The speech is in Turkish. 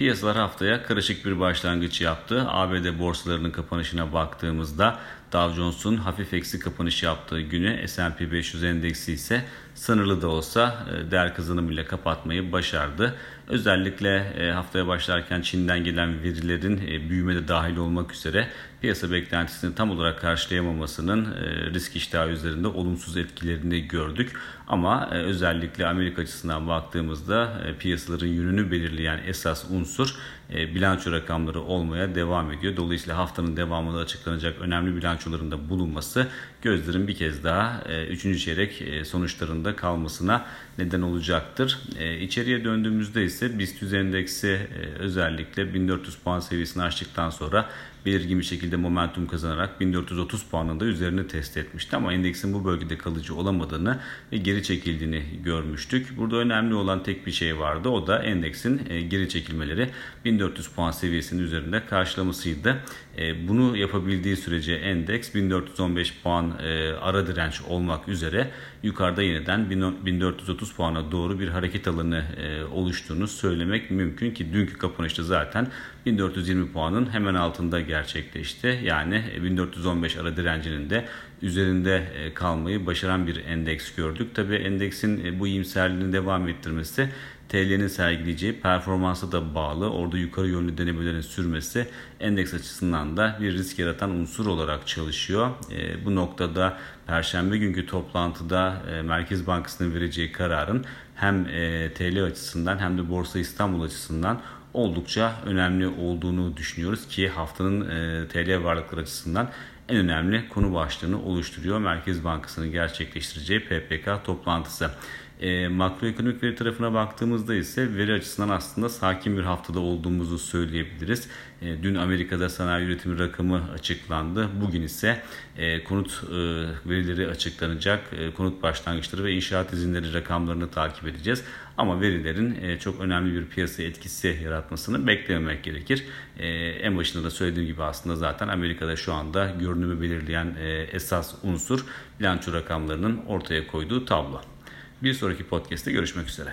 Piyasalar haftaya karışık bir başlangıç yaptı. ABD borsalarının kapanışına baktığımızda Dow Jones'un hafif eksi kapanış yaptığı günü S&P 500 endeksi ise sınırlı da olsa e, değer kazanımıyla kapatmayı başardı. Özellikle e, haftaya başlarken Çin'den gelen verilerin e, büyümede dahil olmak üzere piyasa beklentisini tam olarak karşılayamamasının risk iştahı üzerinde olumsuz etkilerini gördük. Ama özellikle Amerika açısından baktığımızda piyasaların yönünü belirleyen esas unsur unsur bilanço rakamları olmaya devam ediyor. Dolayısıyla haftanın devamında açıklanacak önemli bilançolarında bulunması gözlerin bir kez daha 3. çeyrek sonuçlarında kalmasına neden olacaktır. İçeriye döndüğümüzde ise BIST endeksi özellikle 1400 puan seviyesini aştıktan sonra belirgin bir şekilde momentum kazanarak 1430 puanında üzerine test etmişti ama endeksin bu bölgede kalıcı olamadığını ve geri çekildiğini görmüştük. Burada önemli olan tek bir şey vardı. O da endeksin e, geri çekilmeleri 1400 puan seviyesinin üzerinde karşılamasıydı. E, bunu yapabildiği sürece endeks 1415 puan e, ara direnç olmak üzere yukarıda yeniden 1430 puana doğru bir hareket alanı oluştuğunu söylemek mümkün ki dünkü kapanışta zaten 1420 puanın hemen altında gerçekleşti. Yani 1415 ara direncinin de üzerinde e, kalmayı başaran bir endeks gördük. Tabi endeksin e, bu iyimserliğini devam ettirmesi TL'nin sergileyeceği performansa da bağlı. Orada yukarı yönlü denemelerin sürmesi endeks açısından da bir risk yaratan unsur olarak çalışıyor. E, bu noktada Perşembe günkü toplantıda Merkez Bankası'nın vereceği kararın hem TL açısından hem de Borsa İstanbul açısından oldukça önemli olduğunu düşünüyoruz ki haftanın e, TL varlıkları açısından en önemli konu başlığını oluşturuyor Merkez Bankası'nın gerçekleştireceği PPK toplantısı. E, makroekonomik veri tarafına baktığımızda ise veri açısından aslında sakin bir haftada olduğumuzu söyleyebiliriz. E, dün Amerika'da sanayi üretimi rakamı açıklandı. Bugün ise e, konut e, verileri açıklanacak. E, konut başlangıçları ve inşaat izinleri rakamlarını takip edeceğiz. Ama verilerin e, çok önemli bir piyasa etkisi yaratmasını beklememek gerekir. E, en başında da söylediğim gibi aslında zaten Amerika'da şu anda görünümü belirleyen e, esas unsur bilanço rakamlarının ortaya koyduğu tablo. Bir sonraki podcast'te görüşmek üzere.